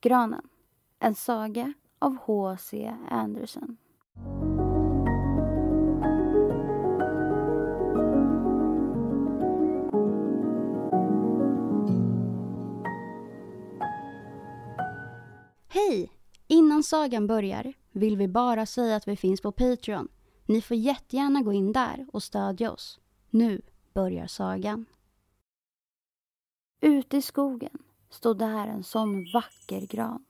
Granen. En saga av H.C. Andersen. Hej! Innan sagan börjar vill vi bara säga att vi finns på Patreon. Ni får jättegärna gå in där och stödja oss. Nu börjar sagan. Ute i skogen stod där en sån vacker gran.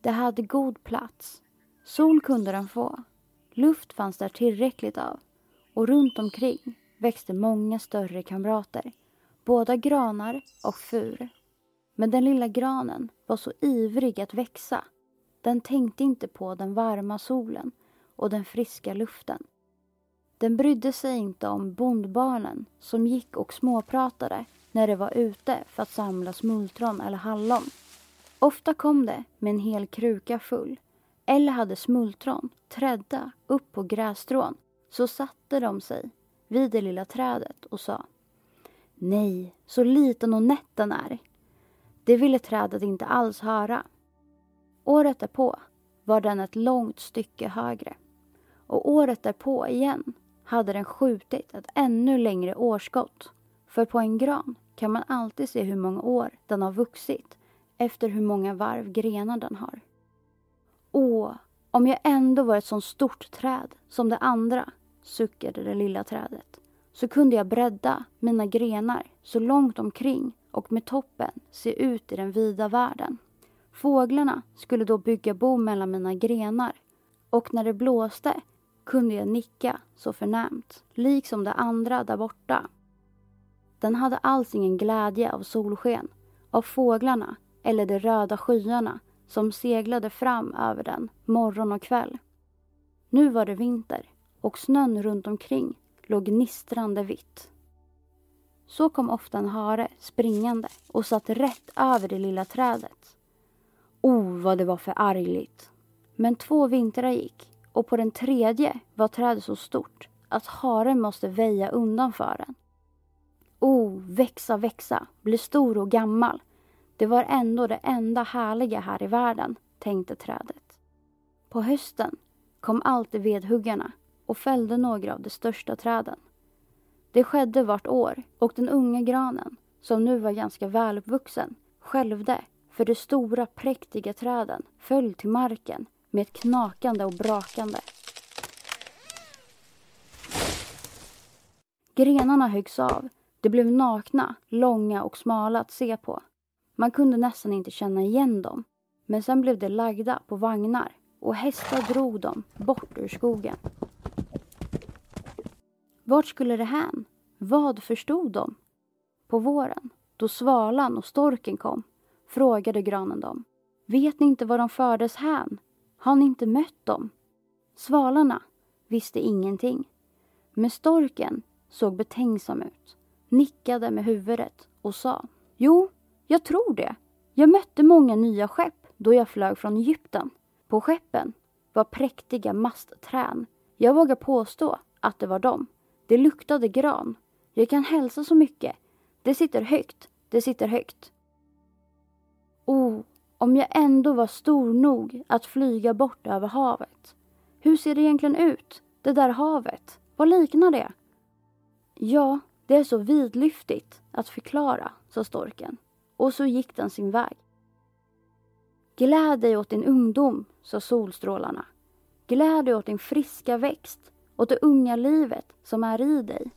Det hade god plats. Sol kunde den få. Luft fanns där tillräckligt av. Och runt omkring växte många större kamrater. Både granar och fur. Men den lilla granen var så ivrig att växa. Den tänkte inte på den varma solen och den friska luften. Den brydde sig inte om bondbarnen som gick och småpratade när de var ute för att samla smultron eller hallon. Ofta kom det med en hel kruka full eller hade smultron trädda upp på grässtrån så satte de sig vid det lilla trädet och sa Nej, så liten och nätt den är. Det ville trädet inte alls höra. Året därpå var den ett långt stycke högre. Och året därpå igen hade den skjutit ett ännu längre årskott. För på en gran kan man alltid se hur många år den har vuxit efter hur många varv grenar den har. Åh, om jag ändå var ett sånt stort träd som det andra, suckade det lilla trädet, så kunde jag bredda mina grenar så långt omkring och med toppen se ut i den vida världen. Fåglarna skulle då bygga bo mellan mina grenar och när det blåste kunde jag nicka så förnämt, liksom det andra där borta. Den hade alls ingen glädje av solsken, av fåglarna eller de röda skyarna som seglade fram över den morgon och kväll. Nu var det vinter och snön runt omkring låg gnistrande vitt. Så kom ofta en hare springande och satt rätt över det lilla trädet. Oh, vad det var för argligt. Men två vintrar gick och på den tredje var trädet så stort att haren måste väja undan för den. Oh, växa, växa, bli stor och gammal. Det var ändå det enda härliga här i världen, tänkte trädet. På hösten kom alltid vedhuggarna och fällde några av de största träden. Det skedde vart år och den unga granen, som nu var ganska väluppvuxen, skälvde för de stora präktiga träden föll till marken med ett knakande och brakande. Grenarna höggs av. De blev nakna, långa och smala att se på. Man kunde nästan inte känna igen dem. Men sen blev de lagda på vagnar och hästar drog dem bort ur skogen. Vart skulle det hän? Vad förstod de? På våren, då svalan och storken kom, frågade granen dem. Vet ni inte var de fördes hän? Har ni inte mött dem? Svalarna visste ingenting. Men storken såg betänksam ut, nickade med huvudet och sa Jo, jag tror det. Jag mötte många nya skepp då jag flög från Egypten. På skeppen var präktiga mastträn. Jag vågar påstå att det var dem. Det luktade gran. Jag kan hälsa så mycket. Det sitter högt. Det sitter högt. Oh, om jag ändå var stor nog att flyga bort över havet. Hur ser det egentligen ut, det där havet? Vad liknar det? Ja, det är så vidlyftigt att förklara, sa storken. Och så gick den sin väg. Gläd dig åt din ungdom, sa solstrålarna. Gläd dig åt din friska växt, åt det unga livet som är i dig.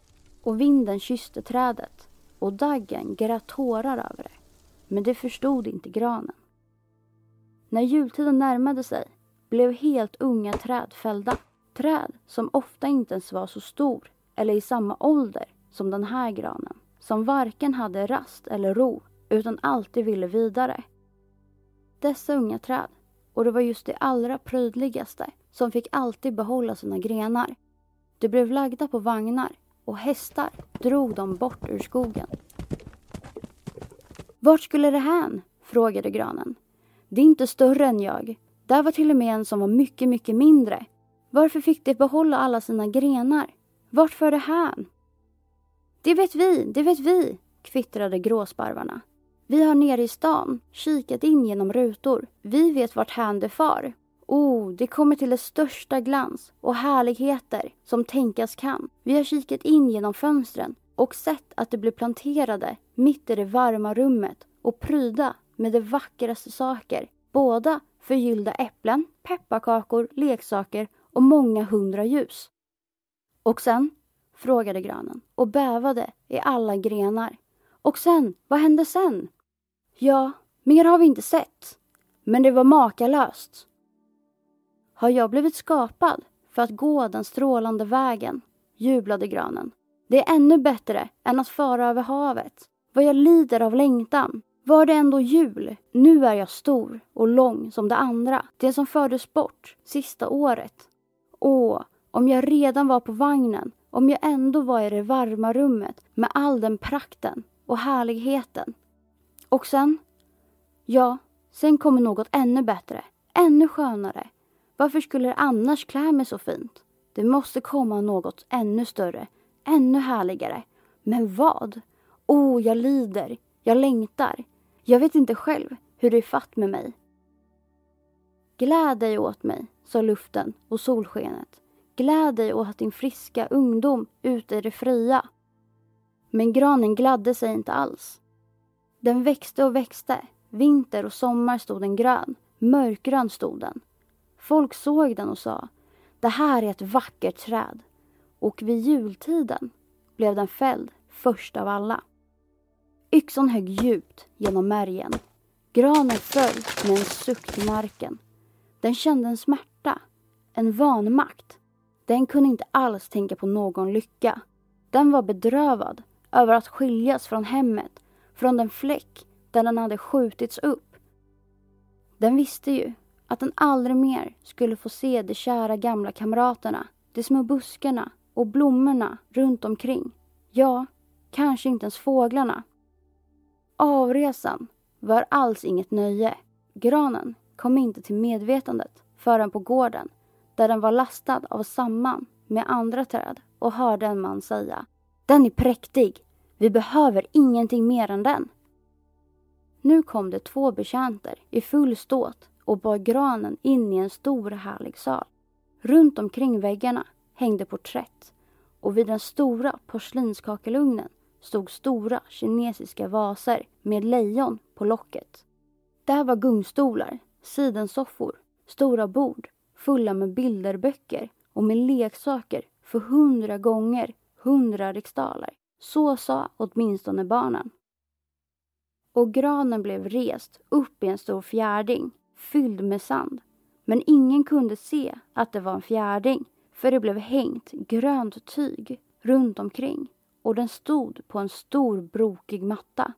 Och vinden kysste trädet och daggen grät tårar över det. Men det förstod inte granen. När jultiden närmade sig blev helt unga träd fällda. Träd som ofta inte ens var så stor eller i samma ålder som den här granen. Som varken hade rast eller ro utan alltid ville vidare. Dessa unga träd, och det var just de allra prydligaste, som fick alltid behålla sina grenar. De blev lagda på vagnar och hästar drog dem bort ur skogen. Vart skulle det hän? frågade granen. Det är inte större än jag. Där var till och med en som var mycket, mycket mindre. Varför fick de behålla alla sina grenar? Vart för det hän? Det vet vi, det vet vi, kvittrade gråsparvarna. Vi har nere i stan kikat in genom rutor. Vi vet vart hän det far. Oh, det kommer till det största glans och härligheter som tänkas kan. Vi har kikat in genom fönstren och sett att det blir planterade mitt i det varma rummet och pryda med de vackraste saker. Båda förgyllda äpplen, pepparkakor, leksaker och många hundra ljus. Och sen? Frågade granen och bävade i alla grenar. Och sen, vad hände sen? Ja, mer har vi inte sett. Men det var makalöst. Har jag blivit skapad för att gå den strålande vägen? jublade granen. Det är ännu bättre än att fara över havet. Vad jag lider av längtan. Var det ändå jul? Nu är jag stor och lång som det andra. Det som fördes bort sista året. Åh, om jag redan var på vagnen. Om jag ändå var i det varma rummet med all den prakten och härligheten. Och sen? Ja, sen kommer något ännu bättre. Ännu skönare. Varför skulle det annars klä mig så fint? Det måste komma något ännu större. Ännu härligare. Men vad? Oh, jag lider. Jag längtar. Jag vet inte själv hur det är fatt med mig. Gläd dig åt mig, sa luften och solskenet. Gläd dig åt din friska ungdom ute i det fria. Men granen gladde sig inte alls. Den växte och växte. Vinter och sommar stod den grön. Mörkgrön stod den. Folk såg den och sa, det här är ett vackert träd. Och vid jultiden blev den fälld först av alla. Yxan högg djupt genom märgen. Granen föll med en suck till marken. Den kände en smärta, en vanmakt. Den kunde inte alls tänka på någon lycka. Den var bedrövad över att skiljas från hemmet, från den fläck där den hade skjutits upp. Den visste ju att den aldrig mer skulle få se de kära gamla kamraterna, de små buskarna och blommorna runt omkring. Ja, kanske inte ens fåglarna. Avresan var alls inget nöje. Granen kom inte till medvetandet förrän på gården där den var lastad av samman med andra träd och hörde en man säga Den är präktig. Vi behöver ingenting mer än den. Nu kom det två betjänter i full ståt och bar granen in i en stor härlig sal. Runt omkring väggarna hängde porträtt och vid den stora porslinskakelugnen stod stora kinesiska vaser med lejon på locket. Där var gungstolar, sidensoffor, stora bord fulla med bilderböcker och med leksaker för hundra gånger hundra riksdaler. Så sa åtminstone barnen. Och granen blev rest upp i en stor fjärding fylld med sand. Men ingen kunde se att det var en fjärding för det blev hängt grönt tyg runt omkring och den stod på en stor brokig matta.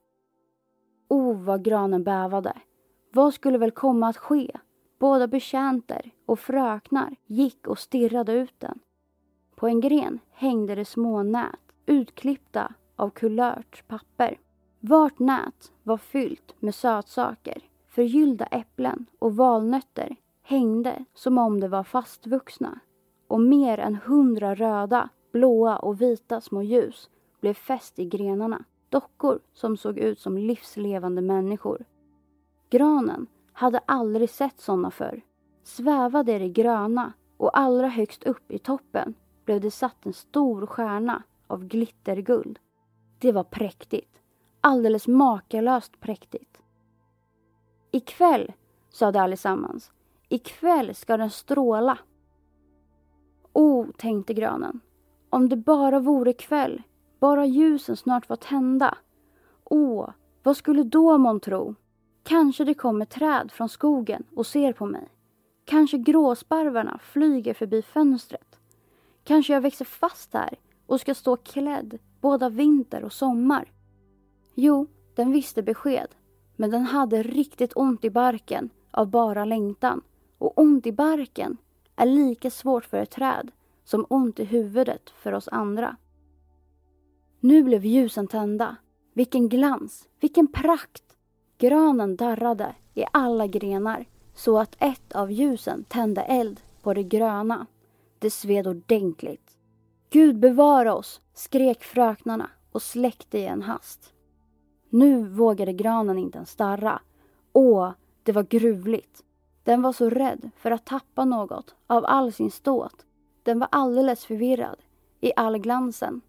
O, oh, vad granen bävade. Vad skulle väl komma att ske? Båda betjänter och fröknar gick och stirrade ut den. På en gren hängde det små nät utklippta av kulört papper. Vart nät var fyllt med sötsaker. Förgyllda äpplen och valnötter hängde som om de var fastvuxna och mer än hundra röda, blåa och vita små ljus blev fäst i grenarna. Dockor som såg ut som livslevande människor. Granen hade aldrig sett sådana förr. Svävade i det gröna och allra högst upp i toppen blev det satt en stor stjärna av glitterguld. Det var präktigt. Alldeles makalöst präktigt. Ikväll, sade allesammans, ikväll ska den stråla. Oh, tänkte granen, om det bara vore kväll, bara ljusen snart var tända. Åh, vad skulle då månntro? Kanske det kommer träd från skogen och ser på mig. Kanske gråsparvarna flyger förbi fönstret. Kanske jag växer fast här och ska stå klädd både vinter och sommar. Jo, den visste besked, men den hade riktigt ont i barken av bara längtan. Och ont i barken är lika svårt för ett träd som ont i huvudet för oss andra. Nu blev ljusen tända. Vilken glans, vilken prakt! Granen darrade i alla grenar så att ett av ljusen tände eld på det gröna. Det sved ordentligt. Gud bevara oss, skrek fröknarna och släckte i en hast. Nu vågade granen inte ens starra. Åh, det var gruvligt. Den var så rädd för att tappa något av all sin ståt. Den var alldeles förvirrad i all glansen.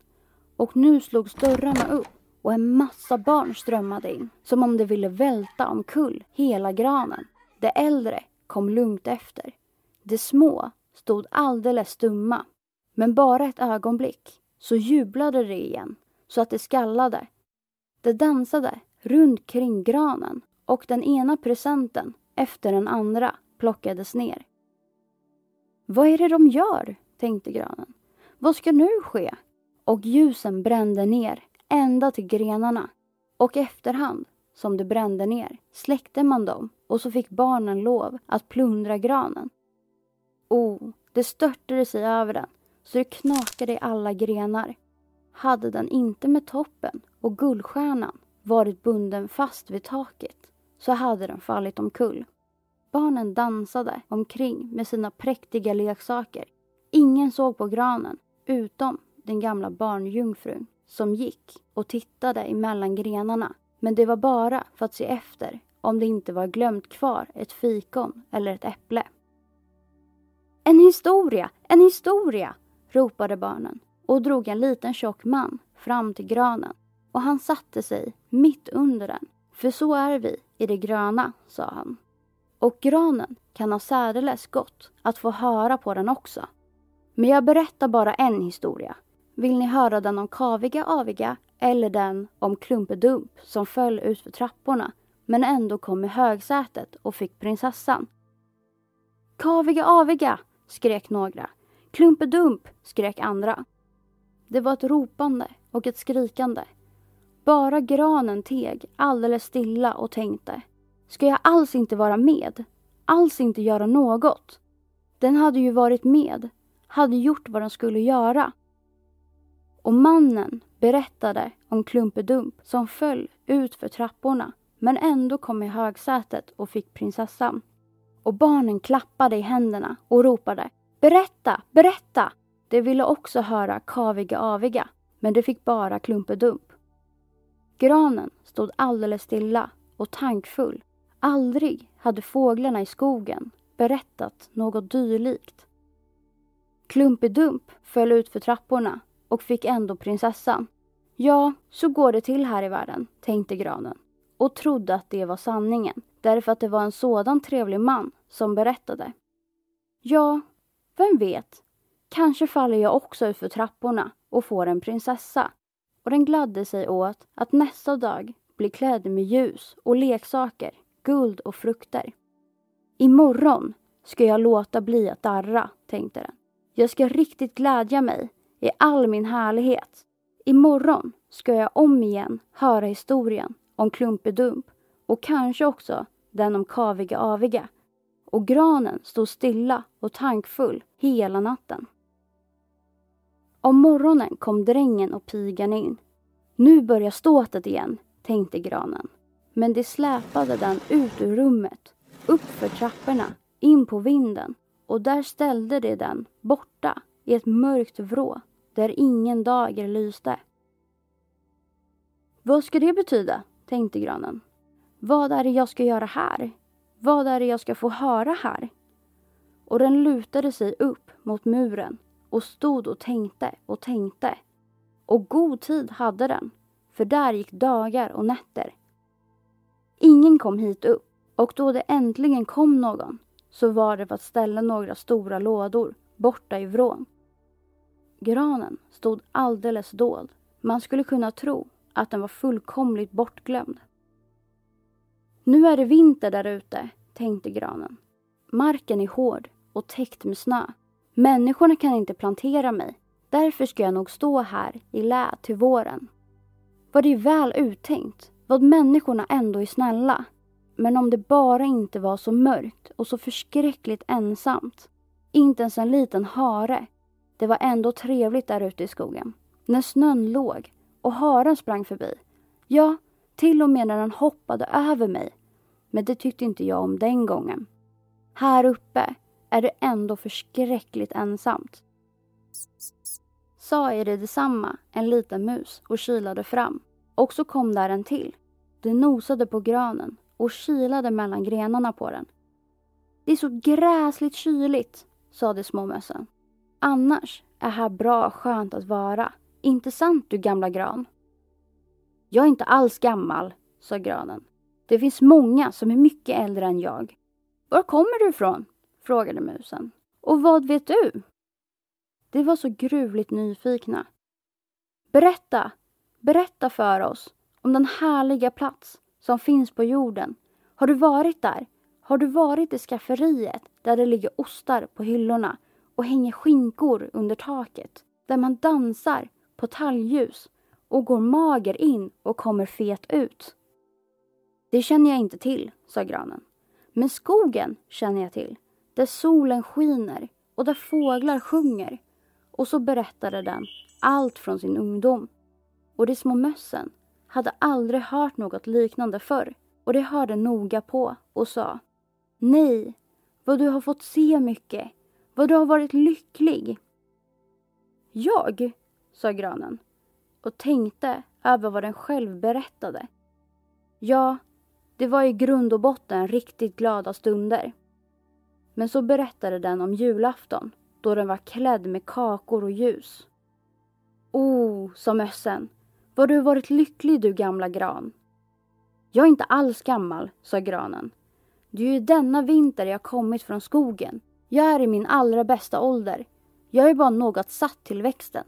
Och nu slogs dörrarna upp och en massa barn strömmade in som om de ville välta omkull hela granen. De äldre kom lugnt efter. De små stod alldeles stumma. Men bara ett ögonblick så jublade de igen så att det skallade. De dansade runt kring granen och den ena presenten efter den andra plockades ner. Vad är det de gör? tänkte granen. Vad ska nu ske? Och ljusen brände ner ända till grenarna. Och efterhand, som de brände ner, släckte man dem och så fick barnen lov att plundra granen. Oh, det störtade sig över den så det knakade i alla grenar. Hade den inte med toppen och guldstjärnan varit bunden fast vid taket så hade den fallit omkull. Barnen dansade omkring med sina präktiga leksaker. Ingen såg på granen utom den gamla barnjungfrun som gick och tittade emellan grenarna. Men det var bara för att se efter om det inte var glömt kvar ett fikon eller ett äpple. En historia! En historia! ropade barnen och drog en liten tjock man fram till granen och han satte sig mitt under den. För så är vi i det gröna, sa han. Och granen kan ha särdeles gott att få höra på den också. Men jag berättar bara en historia. Vill ni höra den om kaviga aviga eller den om Klumpedump som föll utför trapporna men ändå kom i högsätet och fick prinsessan? Kaviga aviga! skrek några. Klumpedump! skrek andra. Det var ett ropande och ett skrikande. Bara granen teg alldeles stilla och tänkte. Ska jag alls inte vara med? Alls inte göra något? Den hade ju varit med, hade gjort vad den skulle göra. Och mannen berättade om Klumpedump som föll ut för trapporna men ändå kom i högsätet och fick prinsessan. Och barnen klappade i händerna och ropade Berätta, berätta! De ville också höra Kaviga Aviga men de fick bara Klumpedump. Granen stod alldeles stilla och tankfull. Aldrig hade fåglarna i skogen berättat något dylikt. Klumpedump föll ut för trapporna och fick ändå prinsessan. Ja, så går det till här i världen, tänkte granen och trodde att det var sanningen därför att det var en sådan trevlig man som berättade. Ja, vem vet? Kanske faller jag också ut för trapporna och får en prinsessa. Och den gladde sig åt att nästa dag bli klädd med ljus och leksaker, guld och frukter. Imorgon ska jag låta bli att darra, tänkte den. Jag ska riktigt glädja mig i all min härlighet. Imorgon ska jag om igen höra historien om Klumpedump och kanske också den om Kaviga Aviga. Och granen stod stilla och tankfull hela natten. Om morgonen kom drängen och pigan in. Nu börjar ståtet igen. tänkte granen. Men det släpade den ut ur rummet, upp för trapporna, in på vinden och där ställde det den borta i ett mörkt vrå där ingen dager lyste. Vad ska det betyda? Tänkte granen. Vad är det jag ska göra här? Vad är det jag ska få höra här? Och den lutade sig upp mot muren och stod och tänkte och tänkte. Och god tid hade den, för där gick dagar och nätter. Ingen kom hit upp och då det äntligen kom någon så var det för att ställa några stora lådor borta i vrån. Granen stod alldeles dold. Man skulle kunna tro att den var fullkomligt bortglömd. Nu är det vinter där ute, tänkte granen. Marken är hård och täckt med snö. Människorna kan inte plantera mig. Därför ska jag nog stå här i lä till våren. Var det väl uttänkt? Vad människorna ändå är snälla. Men om det bara inte var så mörkt och så förskräckligt ensamt. Inte ens en liten hare. Det var ändå trevligt där ute i skogen. När snön låg och haren sprang förbi. Ja, till och med när den hoppade över mig. Men det tyckte inte jag om den gången. Här uppe är det ändå förskräckligt ensamt. Sa är det detsamma en liten mus och kilade fram. Och så kom där en till. Det nosade på granen och kilade mellan grenarna på den. Det är så gräsligt kyligt, sa de. Annars är här bra skönt att vara. Inte sant du gamla gran? Jag är inte alls gammal, sa granen. Det finns många som är mycket äldre än jag. Var kommer du ifrån? frågade musen. Och vad vet du? De var så gruvligt nyfikna. Berätta, berätta för oss om den härliga plats som finns på jorden. Har du varit där? Har du varit i skafferiet där det ligger ostar på hyllorna och hänger skinkor under taket? Där man dansar på talgljus och går mager in och kommer fet ut? Det känner jag inte till, sa granen. Men skogen känner jag till. Där solen skiner och där fåglar sjunger. Och så berättade den allt från sin ungdom. Och de små mössen hade aldrig hört något liknande förr och de hörde noga på och sa Nej, vad du har fått se mycket, vad du har varit lycklig. Jag, sa granen och tänkte över vad den själv berättade. Ja, det var i grund och botten riktigt glada stunder. Men så berättade den om julafton då den var klädd med kakor och ljus. Oh, sa mössen, vad du varit lycklig du gamla gran. Jag är inte alls gammal, sa granen. Det är ju denna vinter jag kommit från skogen. Jag är i min allra bästa ålder. Jag är bara något satt till växten.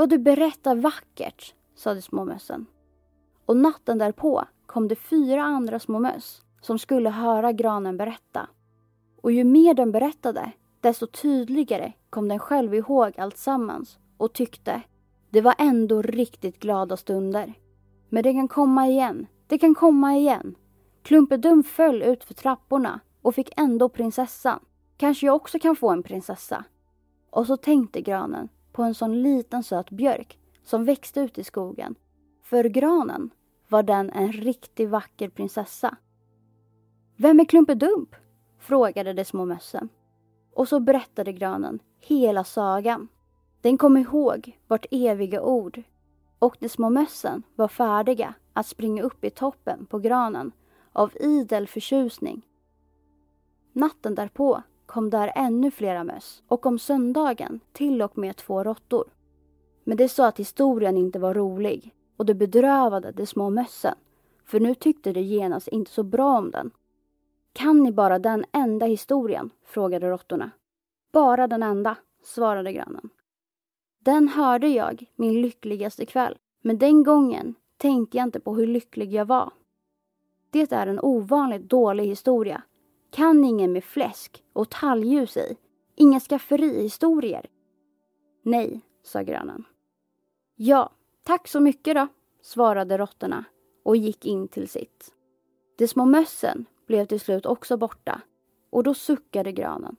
Vad du berättar vackert, sade småmössen. Och natten därpå kom det fyra andra små möss som skulle höra granen berätta. Och ju mer den berättade, desto tydligare kom den själv ihåg allt sammans och tyckte det var ändå riktigt glada stunder. Men det kan komma igen, det kan komma igen. Klumpedum föll ut för trapporna och fick ändå prinsessan. Kanske jag också kan få en prinsessa. Och så tänkte granen på en sån liten söt björk som växte ute i skogen. För granen var den en riktigt vacker prinsessa. Vem är Klumpedump? frågade de små mössen. Och så berättade granen hela sagan. Den kom ihåg vart eviga ord och de små mössen var färdiga att springa upp i toppen på granen av idel förtjusning. Natten därpå kom där ännu flera möss och om söndagen till och med två råttor. Men det sa att historien inte var rolig och det bedrövade de små mössen för nu tyckte de genast inte så bra om den. Kan ni bara den enda historien? frågade råttorna. Bara den enda, svarade grannen. Den hörde jag min lyckligaste kväll, men den gången tänkte jag inte på hur lycklig jag var. Det är en ovanligt dålig historia. Kan ingen med fläsk och talljus i? Inga skafferihistorier? Nej, sa grönen. Ja, tack så mycket då, svarade råttorna och gick in till sitt. De små mössen blev till slut också borta och då suckade granen.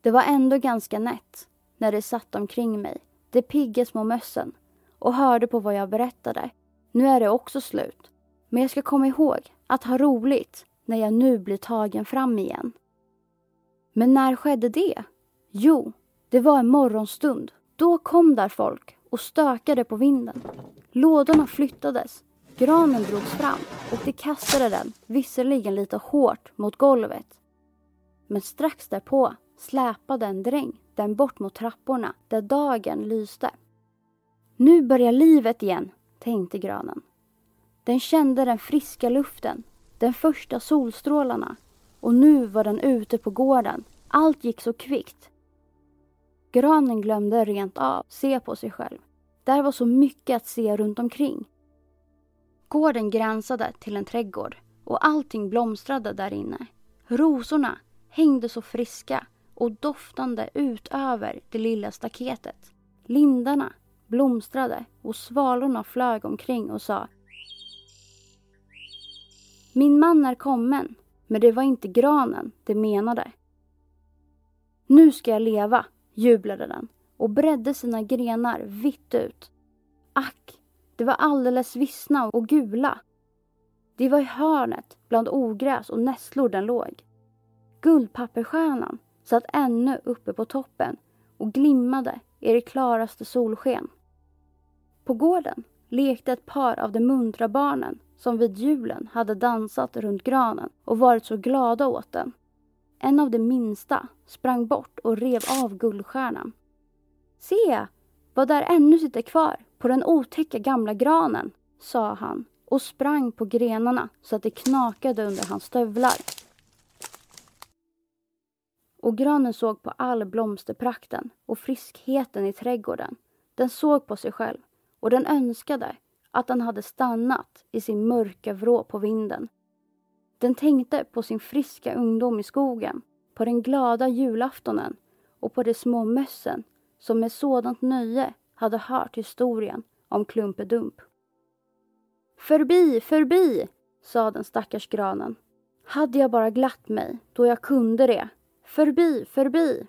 Det var ändå ganska nätt när de satt omkring mig, de pigga små mössen och hörde på vad jag berättade. Nu är det också slut. Men jag ska komma ihåg att ha roligt när jag nu blir tagen fram igen. Men när skedde det? Jo, det var en morgonstund. Då kom där folk och stökade på vinden. Lådorna flyttades, granen drogs fram och de kastade den, visserligen lite hårt, mot golvet. Men strax därpå släpade en dräng den bort mot trapporna där dagen lyste. Nu börjar livet igen, tänkte granen. Den kände den friska luften, den första solstrålarna och nu var den ute på gården. Allt gick så kvickt. Granen glömde rent av se på sig själv. Där var så mycket att se runt omkring. Gården gränsade till en trädgård och allting blomstrade där inne. Rosorna hängde så friska och doftande ut över det lilla staketet. Lindarna blomstrade och svalorna flög omkring och sa min man är kommen, men det var inte granen det menade. Nu ska jag leva, jublade den och bredde sina grenar vitt ut. Ack, det var alldeles vissna och gula. Det var i hörnet bland ogräs och nässlor den låg. Guldpapperstjärnan satt ännu uppe på toppen och glimmade i det klaraste solsken. På gården lekte ett par av de muntra barnen som vid julen hade dansat runt granen och varit så glada åt den. En av de minsta sprang bort och rev av guldstjärnan. Se, vad där ännu sitter kvar på den otäcka gamla granen, sa han och sprang på grenarna så att det knakade under hans stövlar. Och granen såg på all blomsterprakten och friskheten i trädgården. Den såg på sig själv och den önskade att den hade stannat i sin mörka vrå på vinden. Den tänkte på sin friska ungdom i skogen, på den glada julaftonen och på de små mössen som med sådant nöje hade hört historien om Klumpedump. Förbi, förbi, sa den stackars granen. Hade jag bara glatt mig då jag kunde det. Förbi, förbi.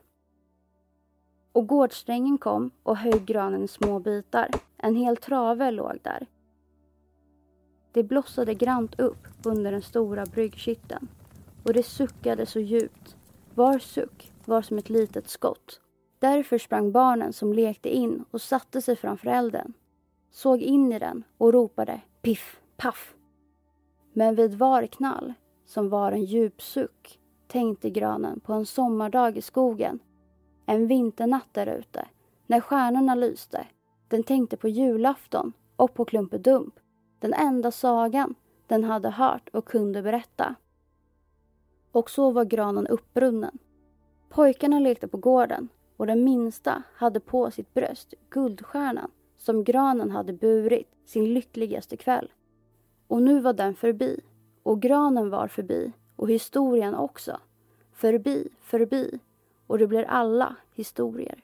Och gårdsträngen kom och högg granen i små bitar. En hel trave låg där. Det blossade grant upp under den stora bryggkitteln och det suckade så djupt. Var suck var som ett litet skott. Därför sprang barnen som lekte in och satte sig framför elden, såg in i den och ropade piff, paff. Men vid var knall, som var en djup suck, tänkte granen på en sommardag i skogen. En vinternatt där ute, när stjärnorna lyste. Den tänkte på julafton och på Klumpedump, den enda sagan den hade hört och kunde berätta. Och så var granen uppbrunnen. Pojkarna lekte på gården och den minsta hade på sitt bröst guldstjärnan som granen hade burit sin lyckligaste kväll. Och nu var den förbi och granen var förbi och historien också. Förbi, förbi och det blir alla historier.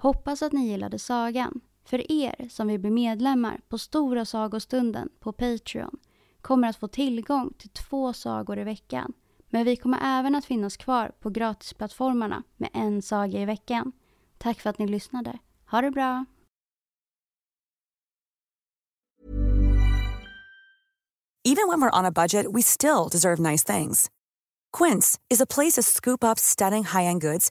Hoppas att ni gillade sagan. För er som vill bli medlemmar på Stora sagostunden på Patreon kommer att få tillgång till två sagor i veckan. Men vi kommer även att finnas kvar på gratisplattformarna med en saga i veckan. Tack för att ni lyssnade. Ha det bra! Even when we're on a budget, we still deserve nice things. Quince is a place to scoop up stunning high-end goods